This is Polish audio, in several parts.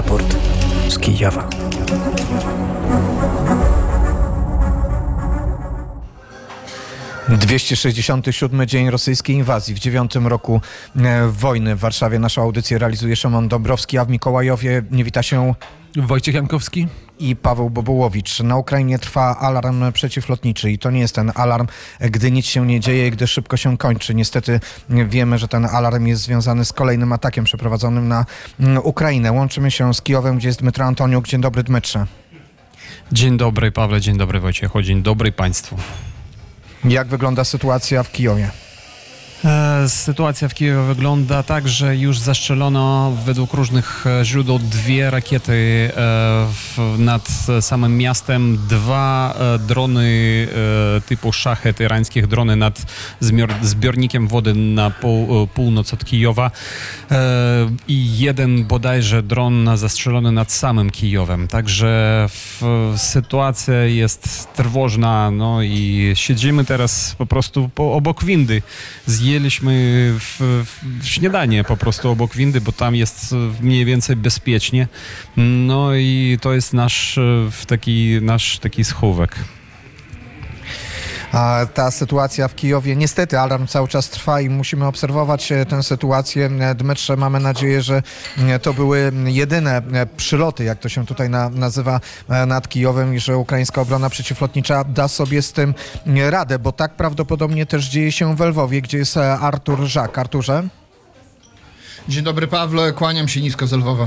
Raport z Kijowa. Dwieście sześćdziesiąty siódmy dzień rosyjskiej inwazji w dziewiątym roku e, wojny w Warszawie. Naszą audycję realizuje Szymon Dąbrowski, a w Mikołajowie nie wita się Wojciech Jankowski i Paweł Bobułowicz. Na Ukrainie trwa alarm przeciwlotniczy i to nie jest ten alarm, gdy nic się nie dzieje, gdy szybko się kończy. Niestety wiemy, że ten alarm jest związany z kolejnym atakiem przeprowadzonym na mm, Ukrainę. Łączymy się z Kijowem, gdzie jest Dmytro Antoniuk. Dzień dobry Dmytrze. Dzień dobry Pawle, dzień dobry Wojciechu, dzień dobry Państwu. Jak wygląda sytuacja w Kijowie? E, sytuacja w Kijowie wygląda tak, że już zastrzelono według różnych e, źródeł dwie rakiety e, nad samym miastem, dwa drony typu szachet irańskich, drony nad zbiornikiem wody na pół, północ od Kijowa. I jeden bodajże dron zastrzelony nad samym Kijowem. Także sytuacja jest trwożna no i siedzimy teraz po prostu obok windy. Z jedliśmy w, w śniadanie po prostu obok windy, bo tam jest mniej więcej bezpiecznie. No i to jest nasz taki, nasz taki schówek. Ta sytuacja w Kijowie, niestety alarm cały czas trwa i musimy obserwować e, tę sytuację. E, Dmytrze, mamy nadzieję, że e, to były jedyne przyloty, jak to się tutaj na, nazywa, nad Kijowem i że ukraińska obrona przeciwlotnicza da sobie z tym radę, bo tak prawdopodobnie też dzieje się w Lwowie, gdzie jest Artur Żak. Arturze? Dzień dobry Pawle, kłaniam się nisko z Lwowa.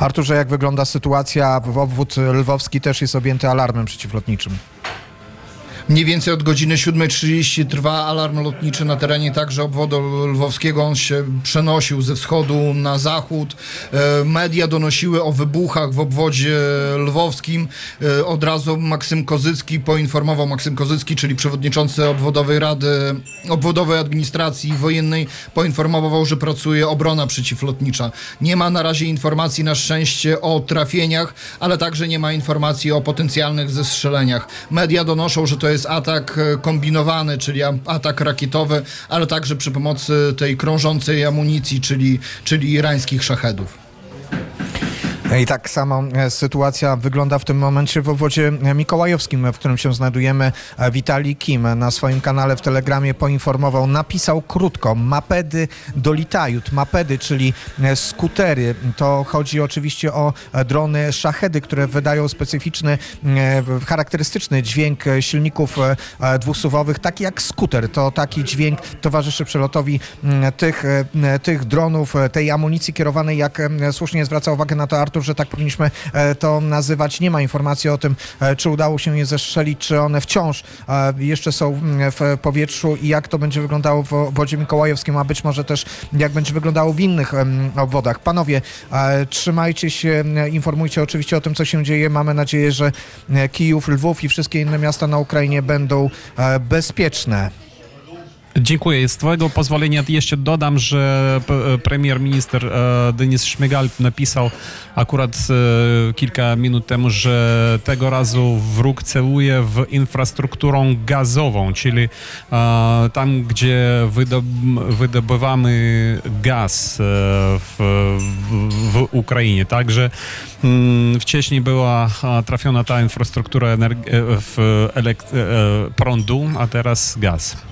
Arturze, jak wygląda sytuacja? Obwód lwowski też jest objęty alarmem przeciwlotniczym. Mniej więcej od godziny 7.30 trwa alarm lotniczy na terenie także obwodu lwowskiego. On się przenosił ze wschodu na zachód. E, media donosiły o wybuchach w obwodzie lwowskim. E, od razu Maksym Kozycki poinformował, Maksym Kozycki, czyli przewodniczący obwodowej rady, obwodowej administracji wojennej, poinformował, że pracuje obrona przeciwlotnicza. Nie ma na razie informacji na szczęście o trafieniach, ale także nie ma informacji o potencjalnych zestrzeleniach. Media donoszą, że to jest atak e, kombinowany, czyli atak rakietowy, ale także przy pomocy tej krążącej amunicji, czyli, czyli irańskich szachedów. I tak samo e, sytuacja wygląda w tym momencie w obwodzie mikołajowskim, w którym się znajdujemy. E, Witali Kim na swoim kanale w Telegramie poinformował, napisał krótko, mapedy dolitajut, mapedy, czyli e, skutery. To chodzi oczywiście o drony szachedy, które wydają specyficzny, charakterystyczny dźwięk silników dwusuwowych, taki jak skuter. To taki dźwięk towarzyszy przelotowi tych, tych dronów, tej amunicji kierowanej, jak słusznie zwraca uwagę na to Artur że tak powinniśmy e, to nazywać. Nie ma informacji o tym, e, czy udało się je zestrzelić, czy one wciąż e, jeszcze są w powietrzu i jak to będzie wyglądało w obwodzie mikołajowskim, a być może też jak będzie wyglądało w innych obwodach. Panowie, trzymajcie się, informujcie oczywiście o tym, co się dzieje. Mamy nadzieję, że Kijów, Lwów i wszystkie inne miasta na Ukrainie będą bezpieczne. Dziękuję. Z Twojego pozwolenia jeszcze dodam, że premier minister e, Denis Szmygal napisał akurat e, kilka minut temu, że tego razu wróg celuje w infrastrukturę gazową, czyli e, tam, gdzie wydobywamy gaz w, w Ukrainie. Także mm, wcześniej była trafiona ta infrastruktura prądu, a teraz gaz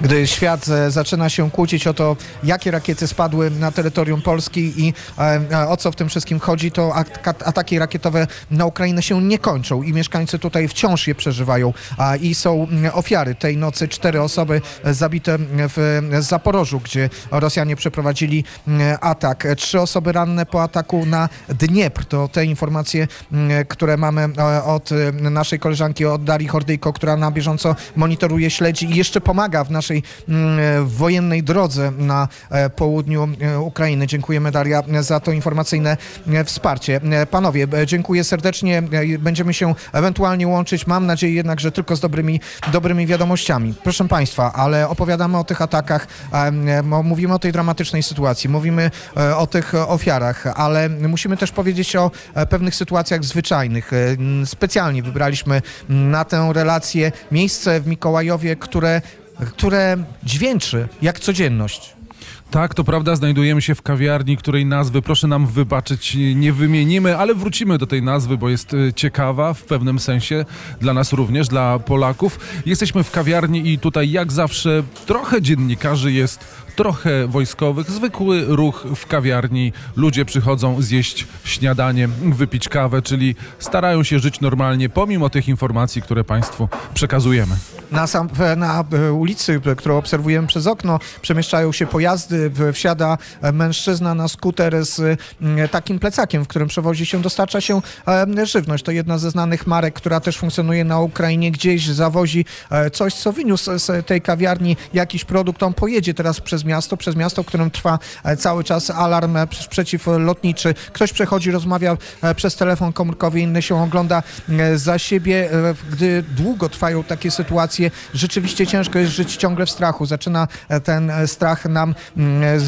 gdy świat e, zaczyna się kłócić o to, jakie rakiety spadły na terytorium Polski i e, o co w tym wszystkim chodzi, to ataki rakietowe na Ukrainę się nie kończą i mieszkańcy tutaj wciąż je przeżywają i są ofiary. Tej nocy cztery osoby zabite w Zaporożu, gdzie Rosjanie przeprowadzili atak. Trzy osoby ranne po ataku na Dniepr. To te informacje, które mamy e, od naszej koleżanki, od Darii Hordyjko, która na bieżąco monitoruje, śledzi i jeszcze pomaga w naszej naszej mm, e, wojennej drodze na e, południu e, Ukrainy. Dziękujemy Daria za to informacyjne wsparcie. Panowie, dziękuję serdecznie. Będziemy się ewentualnie łączyć. Mam nadzieję jednak, że tylko z dobrymi, dobrymi wiadomościami. Proszę Państwa, ale opowiadamy o tych atakach, mówimy o tej dramatycznej sytuacji, mówimy o tych ofiarach, ale musimy też powiedzieć o pewnych sytuacjach zwyczajnych. Specjalnie wybraliśmy na tę relację miejsce w Mikołajowie, które które dźwięczy jak codzienność. Tak, to prawda, znajdujemy się w kawiarni, której nazwy, proszę nam wybaczyć, nie wymienimy, ale wrócimy do tej nazwy, bo jest e, ciekawa w pewnym sensie, dla nas również, dla Polaków. Jesteśmy w kawiarni i tutaj jak zawsze trochę dziennikarzy jest, trochę wojskowych, zwykły ruch w kawiarni. Ludzie przychodzą zjeść śniadanie, wypić kawę, czyli starają się żyć normalnie, pomimo tych informacji, które Państwu przekazujemy. Na, sam, na e, ulicy, którą obserwujemy przez okno, przemieszczają się pojazdy, wsiada e, mężczyzna na skuter z takim plecakiem, w którym przewozi się, dostarcza się e, żywność. To jedna ze znanych marek, która też funkcjonuje na Ukrainie, gdzieś zawozi coś, co wyniósł z tej kawiarni, jakiś produkt, on pojedzie teraz przez miasto, przez miasto, w którym trwa cały czas alarm przeciwlotniczy. Ktoś przechodzi, rozmawia przez telefon komórkowy, inny się ogląda za siebie. Gdy długo trwają takie sytuacje, rzeczywiście ciężko jest żyć ciągle w strachu. Zaczyna e, ten e, strach nam mm,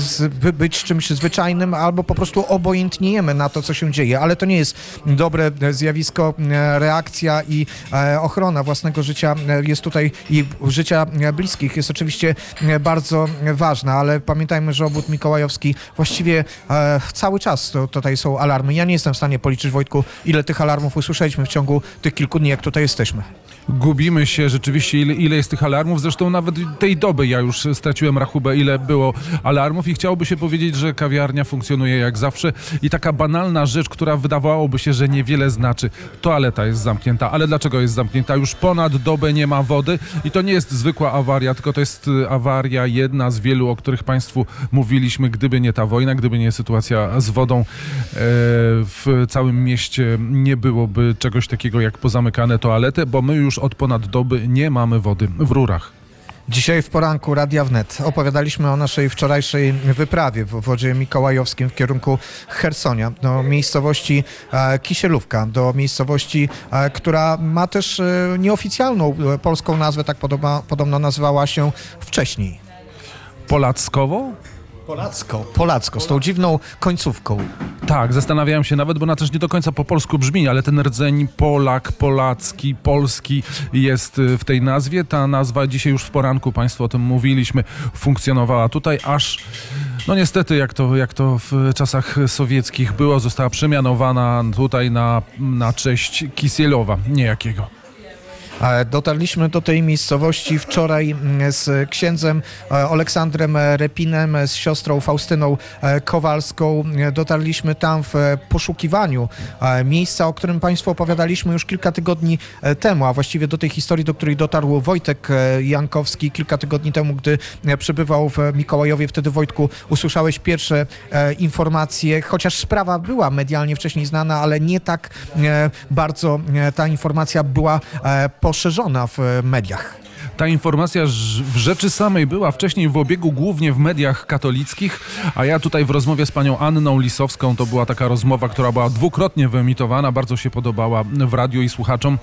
być czymś zwyczajnym albo po prostu obojętniejemy na to, co się dzieje. Ale to nie jest dobre e, zjawisko. Reakcja i ochrona własnego życia jest tutaj i życia bliskich jest oczywiście bardzo ważna, ale pamiętajmy, że obód mikołajowski właściwie cały czas to, tutaj są alarmy. Ja nie jestem w stanie policzyć, Wojtku, ile tych alarmów usłyszeliśmy w ciągu tych kilku dni, jak tutaj jesteśmy gubimy się rzeczywiście, ile, ile jest tych alarmów. Zresztą nawet tej doby ja już straciłem rachubę, ile było alarmów i chciałoby się powiedzieć, że kawiarnia funkcjonuje jak zawsze i taka banalna rzecz, która wydawałoby się, że niewiele znaczy. Toaleta jest zamknięta, ale dlaczego jest zamknięta? Już ponad dobę nie ma wody i to nie jest zwykła awaria, tylko to jest y, awaria jedna z wielu, o których Państwu mówiliśmy, gdyby nie ta wojna, gdyby nie sytuacja z wodą e, w całym mieście, nie byłoby czegoś takiego jak pozamykane toalety, bo my już od ponad doby nie mamy wody w rurach. Dzisiaj w poranku Radia Wnet opowiadaliśmy o naszej wczorajszej wyprawie w wodzie mikołajowskim w kierunku Hersonia, do miejscowości e, Kisielówka, do miejscowości, e, która ma też e, nieoficjalną polską nazwę, tak podobno, podobno nazywała się wcześniej. Polackowo? Polacko, polacko, z tą dziwną końcówką. Tak, zastanawiałem się nawet, bo ona też nie do końca po polsku brzmi, ale ten rdzeń Polak, Polacki, Polski jest y, w tej nazwie. Ta nazwa dzisiaj już w poranku, Państwo o tym mówiliśmy, funkcjonowała tutaj, aż no niestety, jak to, jak to w czasach sowieckich było, została przemianowana tutaj na, na cześć Kisielowa, niejakiego. Dotarliśmy do tej miejscowości wczoraj mm, z księdzem e, Aleksandrem Repinem, z siostrą Faustyną e, Kowalską. Dotarliśmy tam w poszukiwaniu e, miejsca, o którym Państwu opowiadaliśmy już kilka tygodni temu, a właściwie do tej historii, do której dotarł Wojtek Jankowski kilka tygodni temu, gdy przebywał w Mikołajowie. Wtedy, Wojtku, usłyszałeś pierwsze informacje, chociaż sprawa była medialnie wcześniej znana, ale nie tak bardzo ta informacja była po poszerzona w mediach. Ta informacja w rzeczy samej była wcześniej w obiegu głównie w mediach katolickich, a ja tutaj w rozmowie z panią Anną Lisowską, to była taka rozmowa, która była dwukrotnie wyemitowana, bardzo się podobała w radiu i słuchaczom.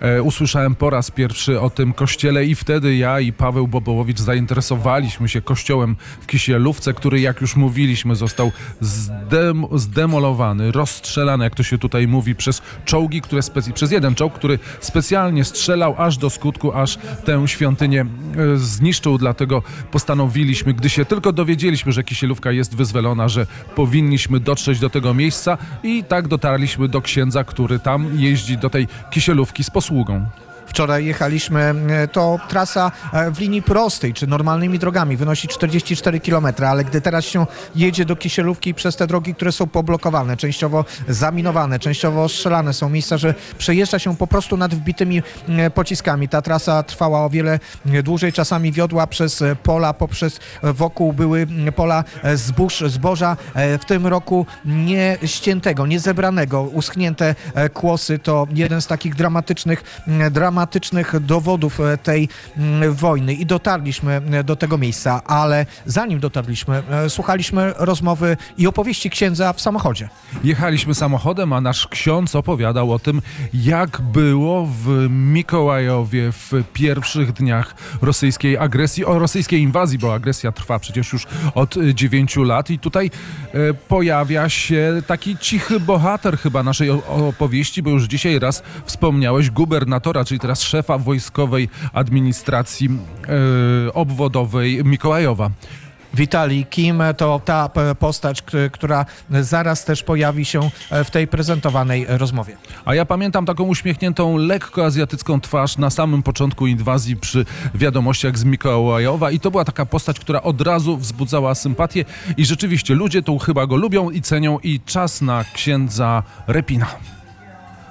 E, usłyszałem po raz pierwszy o tym kościele i wtedy ja i Paweł Bobołowicz zainteresowaliśmy się kościołem w Kisielówce, który jak już mówiliśmy został zdem zdemolowany, rozstrzelany, jak to się tutaj mówi, przez czołgi, które przez jeden czołg, który specjalnie strzelał aż do skutku, aż tę świątynię e, zniszczył, dlatego postanowiliśmy, gdy się tylko dowiedzieliśmy, że Kisielówka jest wyzwolona, że powinniśmy dotrzeć do tego miejsca i tak dotarliśmy do księdza, który tam jeździ do tej Kisielówki z posługą. Wczoraj jechaliśmy, e, to trasa e, w linii prostej, czy normalnymi drogami, wynosi 44 km, ale gdy teraz się jedzie do Kisielówki przez te drogi, które są poblokowane, częściowo zaminowane, częściowo ostrzelane, są miejsca, że przejeżdża się po prostu nad wbitymi e, pociskami. Ta trasa trwała o wiele dłużej, czasami wiodła przez pola, poprzez wokół były pola zbóż, zboża. W tym roku nie ściętego, nie zebranego, uschnięte kłosy to jeden z takich dramatycznych, dramatycznych dramatycznych dowodów e, tej mm, wojny i dotarliśmy e, do tego miejsca, ale zanim dotarliśmy, e, słuchaliśmy rozmowy i opowieści księdza w samochodzie. Jechaliśmy samochodem, a nasz ksiądz opowiadał o tym, jak było w Mikołajowie w pierwszych dniach rosyjskiej agresji, o rosyjskiej inwazji, bo agresja trwa przecież już od dziewięciu lat i tutaj pojawia się taki cichy bohater chyba naszej opowieści, bo już dzisiaj raz wspomniałeś gubernatora, czyli teraz szefa wojskowej administracji yy, obwodowej Mikołajowa. Witalij Kim to ta postać, która zaraz też pojawi się e, w tej prezentowanej rozmowie. A ja pamiętam taką uśmiechniętą, lekko azjatycką twarz na samym początku inwazji przy wiadomościach z Mikołajowa i to była taka postać, która od razu wzbudzała sympatię i rzeczywiście ludzie tu chyba go lubią i cenią i czas na księdza Repina.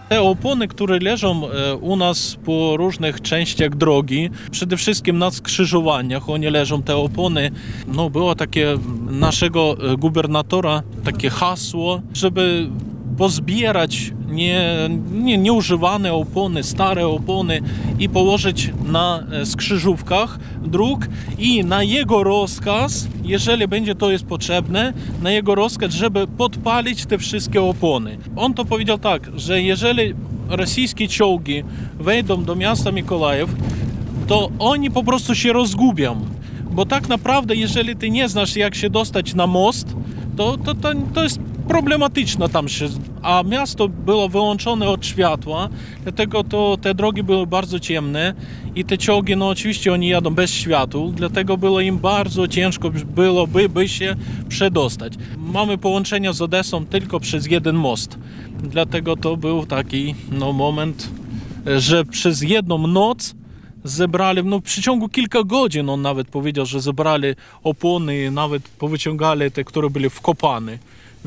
Te opony, które leżą e, u nas po różnych częściach drogi, przede wszystkim na skrzyżowaniach, oni leżą te opony. No, było takie naszego e, gubernatora, takie hasło, żeby pozbierać nie, nie, nieużywane opony, stare opony i położyć na e, skrzyżówkach dróg i na jego rozkaz, jeżeli będzie to jest potrzebne, na jego rozkaz, żeby podpalić te wszystkie opony. On to powiedział tak, że jeżeli rosyjskie czołgi wejdą do miasta Mikołajew, to oni po prostu się rozgubią. Bo tak naprawdę, jeżeli ty nie znasz, jak się dostać na most, to, to, to, to jest problematyczne tam się. A miasto było wyłączone od światła, dlatego to te drogi były bardzo ciemne i te czołgi, no oczywiście oni jadą bez światła, dlatego było im bardzo ciężko byłoby by się przedostać. Mamy połączenia z Odessą tylko przez jeden most, dlatego to był taki no, moment, że przez jedną noc zebrali, no w przeciągu kilka godzin on nawet powiedział, że zebrali opony nawet powyciągali te, które były wkopane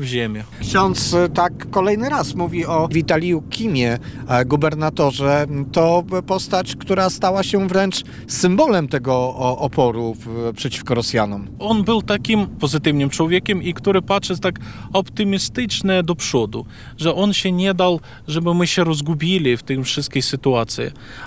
w ziemię. Ksiądz e, tak kolejny raz mówi o Witaliju Kimie, e, gubernatorze. To postać, która stała się wręcz symbolem tego oporu przeciwko Rosjanom. On był takim pozytywnym człowiekiem i który patrzy tak optymistycznie do przodu, że on się nie dał, żeby my się rozgubili w tym wszystkiej sytuacji.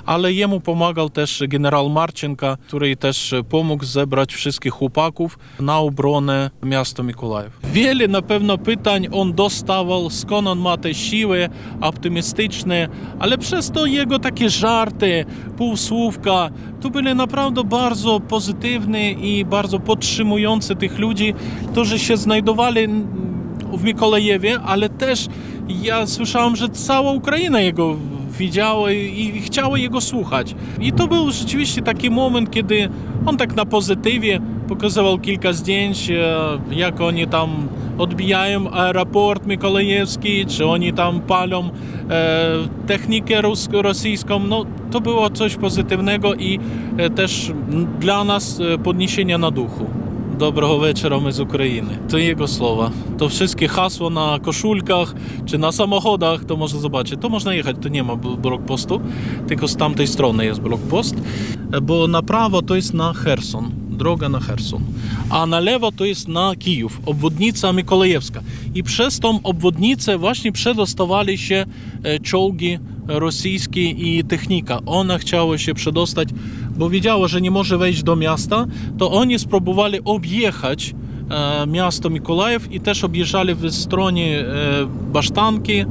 Ale jemu pomagał też generał Marczenka, który też pomógł zebrać wszystkich chłopaków na obronę miasta Mikołajew. Wiele na pewno pytań. On dostawał, skąd on ma te siły optymistyczne, ale przez to jego takie żarty, półsłówka, to były naprawdę bardzo pozytywne i bardzo podtrzymujące tych ludzi, którzy się znajdowali w Mikołajewie, ale też ja słyszałem, że cała Ukraina jego widziała i, chciała jego słuchać. I to był rzeczywiście taki moment, kiedy on tak na pozytywie pokazywał kilka zdjęć, e, jak oni tam odbijają aeroport Mikołajewski, czy oni tam palą e, technikę rosyjską. No, to było coś pozytywnego i e, też dla nas podniesienia na duchu. Доброго вечора, ми з України. To jego słowa. To wszystkie hasła na koszulkach czy na samochodach, to można zobaczyć. To można jechać, to nie ma bl- blokpostu, tylko z tamtej strony jest blokpost, bo na prawo to jest na Herson, droga na Herson, a na lewo to jest na Kijów, obwodnica Mikołajewska. I przez tą obwodnicę właśnie przedostawali się e, czołgi rosyjskie i technika. Ona chciała się przedostać, bo wiedziała, że nie może wejść do miasta, to oni spróbowali objechać e, miasto Mikołajew i też objeżdżali w stronie e, Basztanki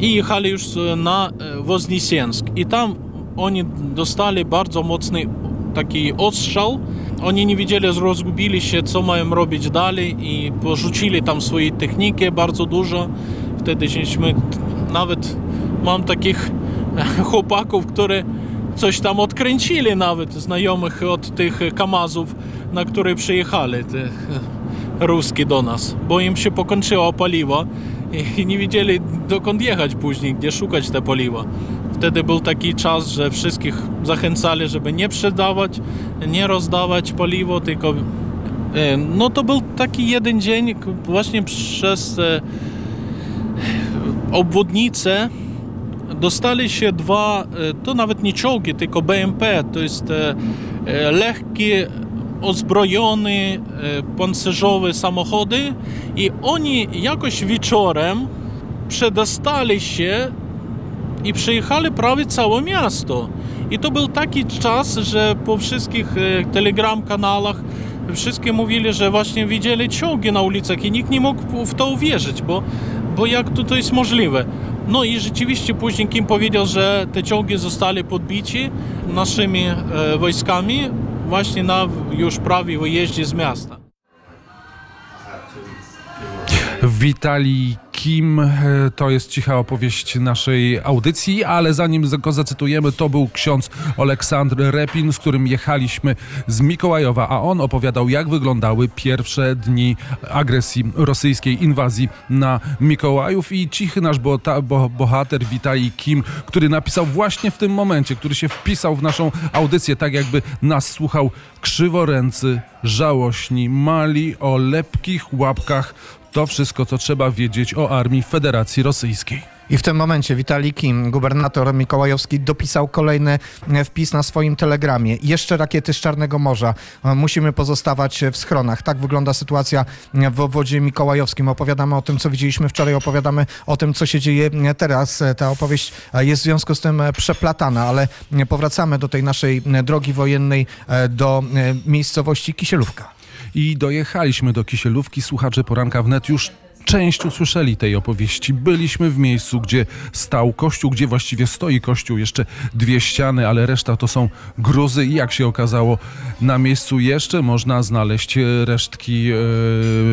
i jechali już na e, Woznesiensk. I tam oni dostali bardzo mocny taki ostrzał. Oni nie wiedzieli, rozgubili się, co mają robić dalej i porzucili tam swoje techniki bardzo dużo. Wtedy żeśmy nawet mam takich chłopaków, które coś tam odkręcili nawet, znajomych od tych Kamazów, na które przyjechali te ruskie do nas, bo im się pokończyło paliwo i nie wiedzieli dokąd jechać później, gdzie szukać te paliwa. Wtedy był taki czas, że wszystkich zachęcali, żeby nie sprzedawać, nie rozdawać paliwo, tylko e, no to był taki jeden dzień właśnie przez e, obwodnicę dostali się dwa, e, to nawet nie czołgi, tylko BMP, to jest e, e, lekkie, ozbrojone, e, pancerzowe samochody i oni jakoś wieczorem przedostali się i przejechali prawie całe miasto. I to był taki czas, że po wszystkich telegram kanałach wszystkie mówili, że właśnie widzieli czołgi na ulicach i nikt nie mógł w to uwierzyć, bo, bo jak to, to jest możliwe? No i rzeczywiście później Kim powiedział, że te czołgi zostali podbici naszymi e, wojskami właśnie na już prawie wyjeździe z miasta. Witalij Kim. E, to jest cicha opowieść naszej audycji, ale zanim go zacytujemy, to był ksiądz Aleksandr Repin, z którym jechaliśmy z Mikołajowa, a on opowiadał, jak wyglądały pierwsze dni agresji rosyjskiej, inwazji na Mikołajów i cichy nasz bohater Witaj Kim, który napisał właśnie w tym momencie, który się wpisał w naszą audycję, tak jakby nas słuchał krzyworęcy, żałośni, mali o lepkich łapkach. To wszystko, co trzeba wiedzieć o armii Federacji Rosyjskiej. I w tym momencie Witali Kim, gubernator mikołajowski, dopisał kolejny e, wpis na swoim telegramie. Jeszcze rakiety z Czarnego Morza. E, musimy pozostawać w schronach. Tak wygląda sytuacja w obwodzie mikołajowskim. Opowiadamy o tym, co widzieliśmy wczoraj, opowiadamy o tym, co się dzieje teraz. Ta opowieść jest w związku z tym przeplatana, ale powracamy do tej naszej drogi wojennej, e, do miejscowości Kisielówka. I dojechaliśmy do Kisielówki. Słuchacze poranka wnet już część usłyszeli tej opowieści. Byliśmy w miejscu, gdzie stał kościół, gdzie właściwie stoi kościół, jeszcze dwie ściany, ale reszta to są gruzy i jak się okazało, na miejscu jeszcze można znaleźć e, resztki e,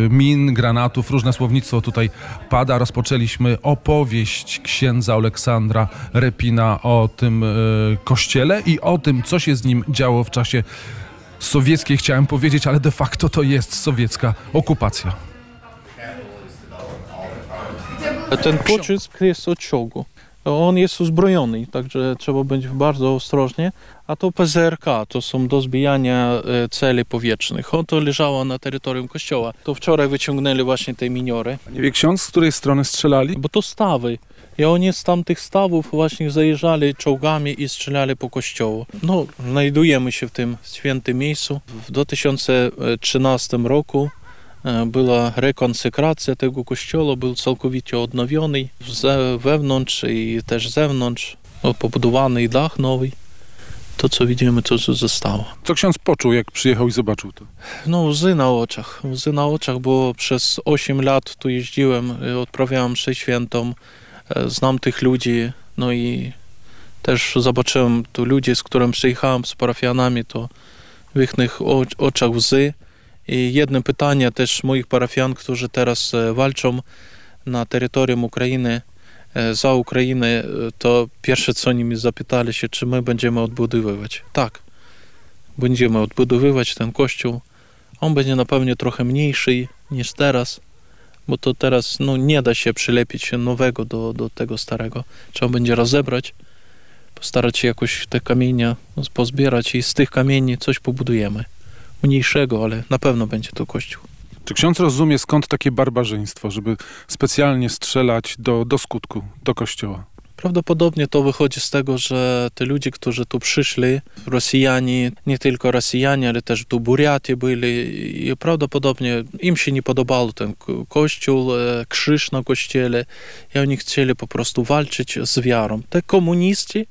min, granatów, różne słownictwo tutaj pada. Rozpoczęliśmy opowieść księdza Aleksandra Repina o tym e, kościele i o tym, co się z nim działo w czasie sowieckiej, chciałem powiedzieć, ale de facto to jest sowiecka okupacja. Ten pocisk jest od czołgu. On jest uzbrojony, także trzeba być bardzo ostrożnie. A to PZRK, to są do zbijania e, celi powietrznych. On to leżało na terytorium kościoła. To wczoraj wyciągnęli właśnie te miniory. Nie wie ksiądz, z której strony strzelali? Bo to stawy. I oni z tamtych stawów właśnie zajeżdżali czołgami i strzelali po kościołu. No, znajdujemy się w tym świętym miejscu. W 2013 roku Była rekonsekracja tego kościoła, był całkowicie odnowiony wewnątrz i też zewnątrz, pobudowany dach nowy. To, co widzimy, to, co zostało. Co ksiądz poczuł, jak przyjechał i zobaczył to? No, łzy na oczach. Łzy na oczach, bo przez 8 lat tu jeździłem, odprawiałem mszę świętą, znam tych ludzi, no i też zobaczyłem tu ludzi, z którymi przyjechałem, z parafianami, to w ich oczach łzy. I jedno pytanie też moich parafian, którzy teraz e, walczą na terytorium Ukrainy, e, za Ukrainę, e, to pierwsze co nimi zapytali się, czy my będziemy odbudowywać. Tak, będziemy odbudowywać ten kościół. On będzie na pewno trochę mniejszy niż teraz, bo to teraz no, nie da się przylepić nowego do, do tego starego. Trzeba będzie rozebrać, postarać się jakoś te kamienia pozbierać i z tych kamieni coś pobudujemy mniejszego, ale na pewno będzie to kościół. Czy ksiądz rozumie, skąd takie barbarzyństwo, żeby specjalnie strzelać do, do skutku, do kościoła? Prawdopodobnie to wychodzi z tego, że te ludzie, którzy tu przyszli, Rosjanie, nie tylko Rosjanie, ale też tu Buriaty byli i prawdopodobnie im się nie podobał ten kościół, e, krzyż na kościele i oni chcieli po prostu walczyć z wiarą. Te komuniści,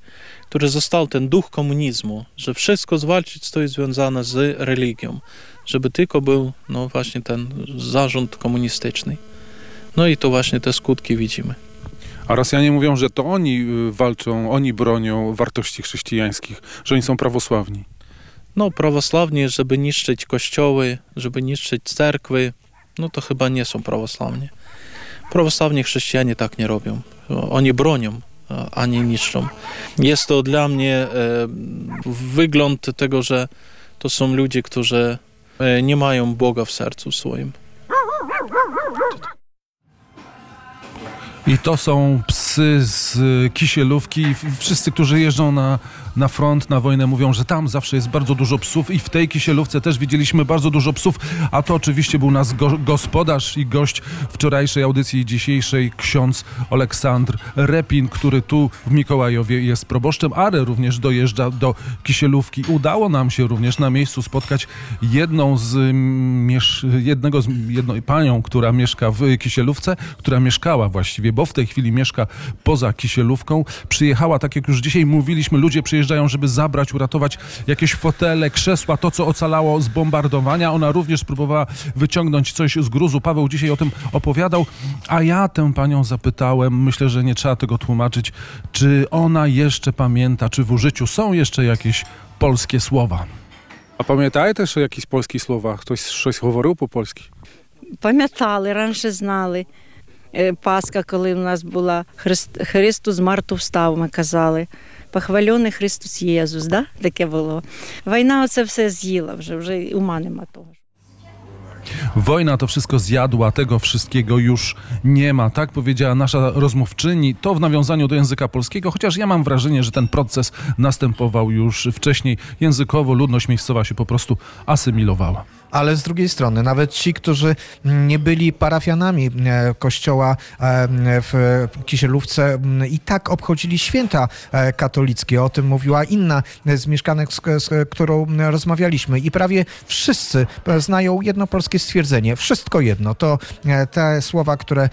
który został ten duch komunizmu, że wszystko zwalczyć, co jest związane z religią, żeby tylko był no właśnie ten zarząd komunistyczny. No i to właśnie te skutki widzimy. A Rosjanie mówią, że to oni y, walczą, oni bronią wartości chrześcijańskich, że oni są prawosławni. No, prawosławni, żeby niszczyć kościoły, żeby niszczyć cerkwy, no to chyba nie są prawosławni. Prawosławni chrześcijanie tak nie robią. Oni bronią, a nie niszczą. Jest to dla mnie e, wygląd tego, że to są ludzie, którzy e, nie mają Boga w sercu swoim. I to są psy z Kisielówki. Wszyscy, którzy jeżdżą na na front, na wojnę mówią, że tam zawsze jest bardzo dużo psów i w tej Kisielówce też widzieliśmy bardzo dużo psów, a to oczywiście był nasz go gospodarz i gość wczorajszej audycji dzisiejszej, ksiądz Aleksandr Repin, który tu w Mikołajowie jest proboszczem, ale również dojeżdża do Kisielówki. Udało nam się również na miejscu spotkać jedną z jednego z jedną panią, która mieszka w Kisielówce, która mieszkała właściwie, bo w tej chwili mieszka poza Kisielówką. Przyjechała, tak jak już dzisiaj mówiliśmy, ludzie przyjeżdżają przyjeżdżają, żeby zabrać, uratować jakieś fotele, krzesła, to co ocalało z bombardowania. Ona również próbowała wyciągnąć coś z gruzu. Paweł dzisiaj o tym opowiadał, a ja tę panią zapytałem, myślę, że nie trzeba tego tłumaczyć, czy ona jeszcze pamięta, czy w użyciu są jeszcze jakieś polskie słowa. A pamiętacie o jakichś polskich słowach? Ktoś coś mówił po polski? Пам'ятали, раніше знали. е, Пасха, коли у нас була Христ, Христос з Марту встав, ми казали. Похвалений Христос Єзус, да? таке було. Війна оце все з'їла вже, вже ума нема того. Wojna to wszystko zjadła, tego wszystkiego już nie ma. Tak powiedziała nasza rozmówczyni. To w nawiązaniu do języka polskiego, chociaż ja mam wrażenie, że ten proces następował już wcześniej. Językowo ludność miejscowa się po prostu asymilowała. Ale z drugiej strony, nawet ci, którzy nie byli parafianami e, kościoła e, w Kisielówce, m, i tak obchodzili święta e, katolickie. O tym mówiła inna z mieszkanek, z, którą rozmawialiśmy. I prawie wszyscy znają jedno polskie stwierdzenie. Wszystko jedno. To te słowa, które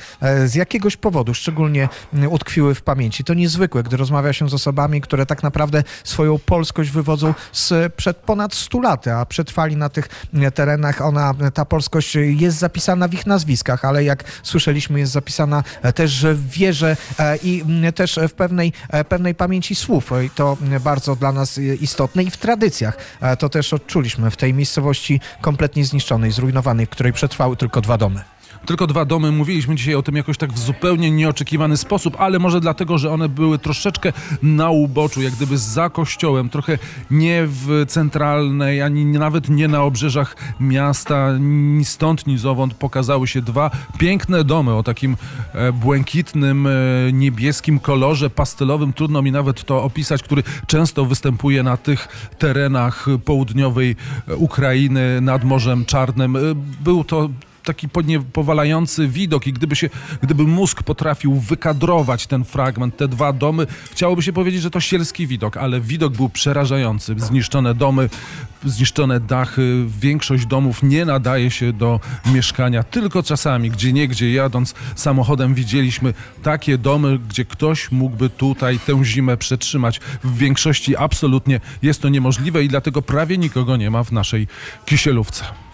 z jakiegoś powodu szczególnie m, utkwiły w pamięci. To niezwykłe, gdy rozmawia się z osobami, które tak naprawdę swoją polskość wywodzą z przed ponad 100 lat, a przetrwali na tych e, terenach. Ona, ta polskość jest zapisana w ich nazwiskach, ale jak słyszeliśmy, jest zapisana też w wierze e, i też w pewnej, e, pewnej pamięci słów. I to bardzo dla nas istotne i w tradycjach. E, To też odczuliśmy w tej miejscowości kompletnie zniszczonej, zrujnowanej, w której przetrwały tylko dwa domy. Tylko dwa domy. Mówiliśmy dzisiaj o tym jakoś tak w zupełnie nieoczekiwany sposób, ale może dlatego, że one były troszeczkę na uboczu, jak gdyby za kościołem, trochę nie w centralnej, ani nawet nie na obrzeżach miasta, ni stąd, ni zowąd pokazały się dwa piękne domy o takim e, błękitnym, e, niebieskim kolorze, pastelowym, trudno mi nawet to opisać, który często występuje na tych terenach południowej e, Ukrainy nad Morzem Czarnym. Był to taki powalający widok i gdyby się, gdyby mózg potrafił wykadrować ten fragment, te dwa domy, chciałoby się powiedzieć, że to sielski widok, ale widok był przerażający. Zniszczone domy, zniszczone dachy, większość domów nie nadaje się do mieszkania, tylko czasami, gdzie niegdzie jadąc samochodem widzieliśmy takie domy, gdzie ktoś mógłby tutaj tę zimę przetrzymać. W większości absolutnie jest to niemożliwe i dlatego prawie nikogo nie ma w naszej kisielówce.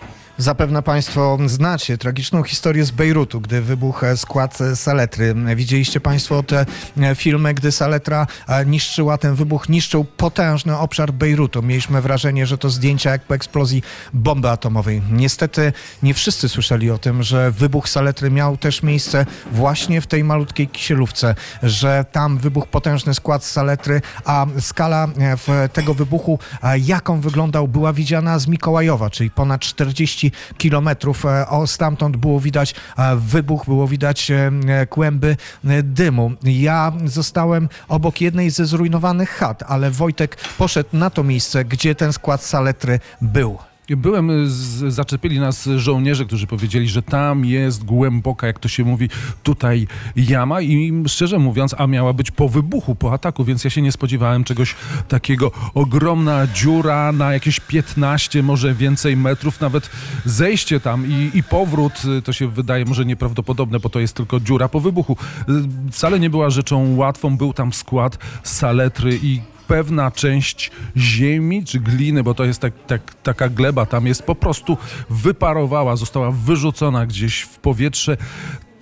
Zapewne Państwo znacie tragiczną historię z Bejrutu, gdy wybuchł skład saletry. Widzieliście Państwo te e, filmy, gdy saletra e, niszczyła, ten wybuch niszczył potężny obszar Bejrutu. Mieliśmy wrażenie, że to zdjęcia jak po eksplozji bomby atomowej. Niestety nie wszyscy słyszeli o tym, że wybuch saletry miał też miejsce właśnie w tej malutkiej kisielówce, że tam wybuchł potężny skład saletry, a skala e, tego wybuchu, jaką wyglądał, była widziana z Mikołajowa, czyli ponad 40 kilometrów. E, O, stamtąd było widać e, wybuch, było widać e, kłęby dymu. Ja zostałem obok jednej ze zrujnowanych chat, ale Wojtek poszedł na to miejsce, gdzie ten skład saletry był. Byłem, z, zaczepili nas żołnierze, którzy powiedzieli, że tam jest głęboka, jak to się mówi, tutaj jama i szczerze mówiąc, a miała być po wybuchu, po ataku, więc ja się nie spodziewałem czegoś takiego. Ogromna dziura na jakieś 15, może więcej metrów, nawet zejście tam i, i powrót, y, to się wydaje może nieprawdopodobne, bo to jest tylko dziura po wybuchu. Y, Wcale nie była rzeczą łatwą, był tam skład saletry i pewna część ziemi czy gliny, bo to jest tak, tak, taka gleba, tam jest po prostu wyparowała, została wyrzucona gdzieś w powietrze.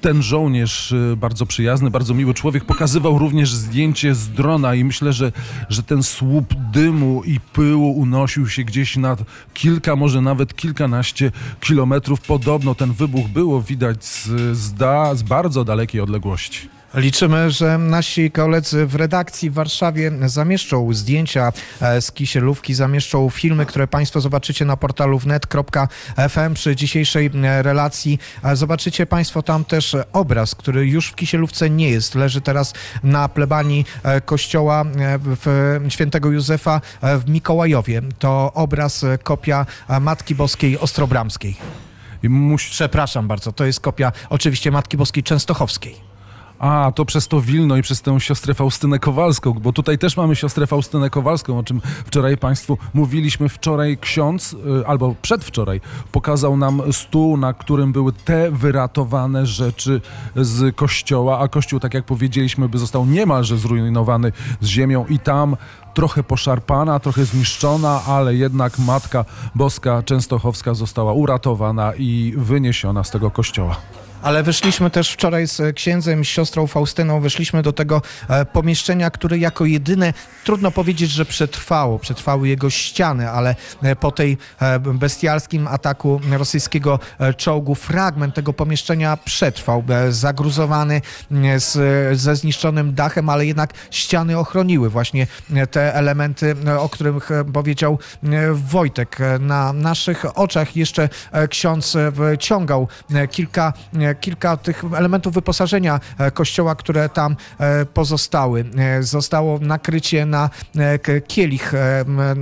Ten żołnierz, y, bardzo przyjazny, bardzo miły człowiek, pokazywał również zdjęcie z drona i myślę, że, że ten słup dymu i pyłu unosił się gdzieś na kilka, może nawet kilkanaście kilometrów. Podobno ten wybuch było widać z, z, da, z bardzo dalekiej odległości. Liczymy, że nasi koledzy w redakcji w Warszawie zamieszczą zdjęcia e, z Kisielówki, zamieszczą filmy, które Państwo zobaczycie na portalu wnet.fm przy dzisiejszej e, relacji. E, Zobaczycie Państwo tam też obraz, który już w Kisielówce nie jest. Leży teraz na plebanii kościoła w świętego Józefa w Mikołajowie. To obraz, kopia Matki Boskiej Ostrobramskiej. Musi, Przepraszam bardzo, to jest kopia oczywiście Matki Boskiej Częstochowskiej. A, to przez to Wilno i przez tę siostrę Faustynę Kowalską, bo tutaj też mamy siostrę Faustynę Kowalską, o czym wczoraj Państwu mówiliśmy. Wczoraj ksiądz, y, albo przedwczoraj, pokazał nam stół, na którym były te wyratowane rzeczy z kościoła, a kościół, tak jak powiedzieliśmy, by został niemalże zrujnowany z ziemią i tam trochę poszarpana, trochę zniszczona, ale jednak Matka Boska Częstochowska została uratowana i wyniesiona z tego kościoła. Ale wyszliśmy też wczoraj z księdzem, z siostrą Faustyną, wyszliśmy do tego e, pomieszczenia, które jako jedyne, trudno powiedzieć, że przetrwało, przetrwały jego ściany, ale e, po tej e, bestialskim ataku rosyjskiego czołgu fragment tego pomieszczenia przetrwał, zagruzowany z, ze zniszczonym dachem, ale jednak ściany ochroniły właśnie te elementy, o których powiedział Wojtek. Na naszych oczach jeszcze ksiądz wyciągał e, kilka, kilka tych elementów wyposażenia e, kościoła, które tam e, pozostały. E, Zostało nakrycie na kielich,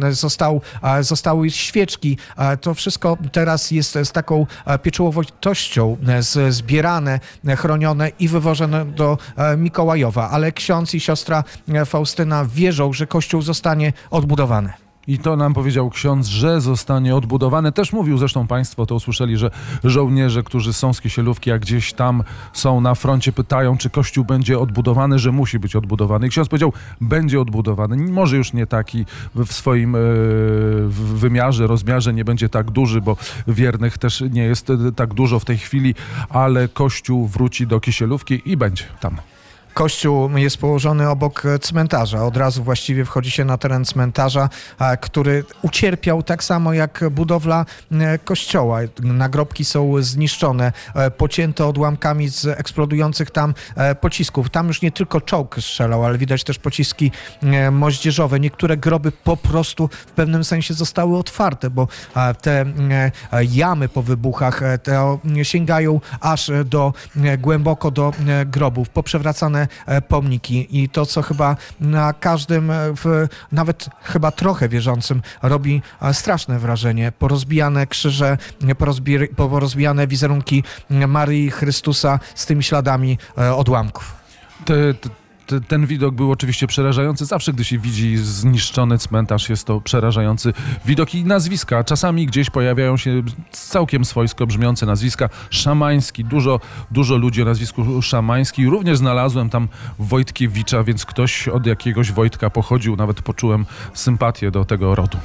został, zostały świeczki. To wszystko teraz jest z taką pieczołowitością zbierane, chronione i wywożone do Mikołajowa. Ale ksiądz i siostra Faustyna wierzą, że kościół zostanie odbudowany. I to nam powiedział ksiądz, że zostanie odbudowane. Też mówił zresztą Państwo, to usłyszeli, że żołnierze, którzy są z Kisielówki, a gdzieś tam są na froncie, pytają, czy kościół będzie odbudowany, że musi być odbudowany. I ksiądz powiedział, będzie odbudowany. Może już nie taki w swoim e, w wymiarze, rozmiarze, nie będzie tak duży, bo wiernych też nie jest e, tak dużo w tej chwili, ale kościół wróci do Kisielówki i będzie tam. Kościół jest położony obok e, cmentarza. Od razu właściwie wchodzi się na teren cmentarza, który ucierpiał tak samo jak budowla e, kościoła. Nagrobki są zniszczone, e, pocięte odłamkami z eksplodujących tam pocisków. Tam już nie tylko czołg strzelał, ale widać też pociski moździerzowe. Niektóre groby po prostu w pewnym sensie zostały otwarte, bo te jamy po wybuchach sięgają aż do głęboko do grobów, poprzewracane e, pomniki i to, co chyba na każdym, e, w, nawet chyba trochę wierzącym robi e, straszne wrażenie. Porozbijane krzyże, porozbi- porozbijane wizerunki e, Maryi i Chrystusa z tymi śladami odłamków. Te, te, ten widok był oczywiście przerażający. Zawsze, gdy się widzi zniszczony cmentarz, jest to przerażający widok i nazwiska. Czasami gdzieś pojawiają się całkiem swojsko brzmiące nazwiska. Szamański, dużo, dużo ludzi o nazwisku Szamański. Również znalazłem tam Wojtkiewicza, więc ktoś od jakiegoś Wojtka pochodził. Nawet poczułem sympatię do tego rodu.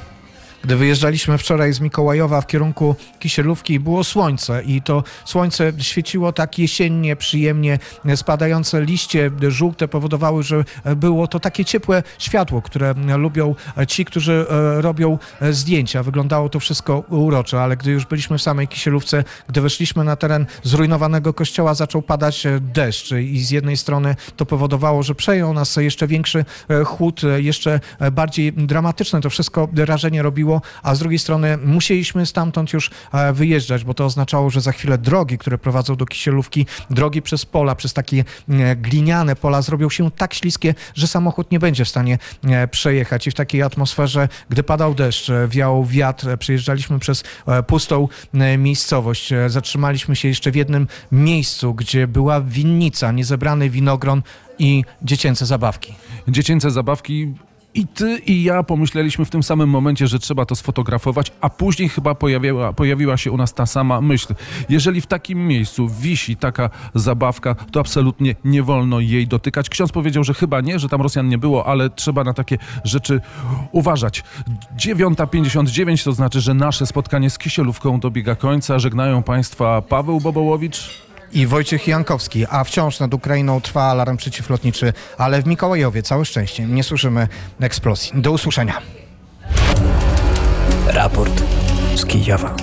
Gdy wyjeżdżaliśmy wczoraj z Mikołajowa w kierunku Kisielówki, było słońce i to słońce świeciło tak jesiennie, przyjemnie. Spadające liście żółte powodowały, że było to takie ciepłe światło, które lubią ci, którzy e, robią e, zdjęcia. Wyglądało to wszystko uroczo, ale gdy już byliśmy w samej Kisielówce, gdy weszliśmy na teren zrujnowanego kościoła, zaczął padać e, deszcz i z jednej strony to powodowało, że przejął nas jeszcze większy chłód, jeszcze bardziej dramatyczne to wszystko wrażenie robiło, a z drugiej strony musieliśmy stamtąd już e, wyjeżdżać, bo to oznaczało, że za chwilę drogi, które prowadzą do Kisielówki, drogi przez pola, przez takie e, gliniane pola zrobią się tak śliskie, że samochód nie będzie w stanie e, przejechać i w takiej atmosferze, gdy padał deszcz, wiał wiatr, przejeżdżaliśmy przez pustą miejscowość, zatrzymaliśmy się jeszcze w jednym miejscu, gdzie była winnica, niezebrany winogron i dziecięce zabawki. dziecięce zabawki. I ty i ja pomyśleliśmy w tym samym momencie, że trzeba to sfotografować, a później chyba pojawiła, pojawiła się u nas ta sama myśl. Jeżeli w takim miejscu wisi taka zabawka, to absolutnie nie wolno jej dotykać. Ksiądz powiedział, że chyba nie, że tam Rosjan nie było, ale trzeba na takie rzeczy uważać. 9.59 to znaczy, że nasze spotkanie z Kisielówką dobiega końca. Żegnają Państwa Paweł Bobołowicz. I Wojciech Jankowski, a wciąż nad Ukrainą trwa alarm przeciwlotniczy, ale w Mikołajowie całe szczęście nie słyszymy eksplozji. Do usłyszenia. Raport z Kijowa.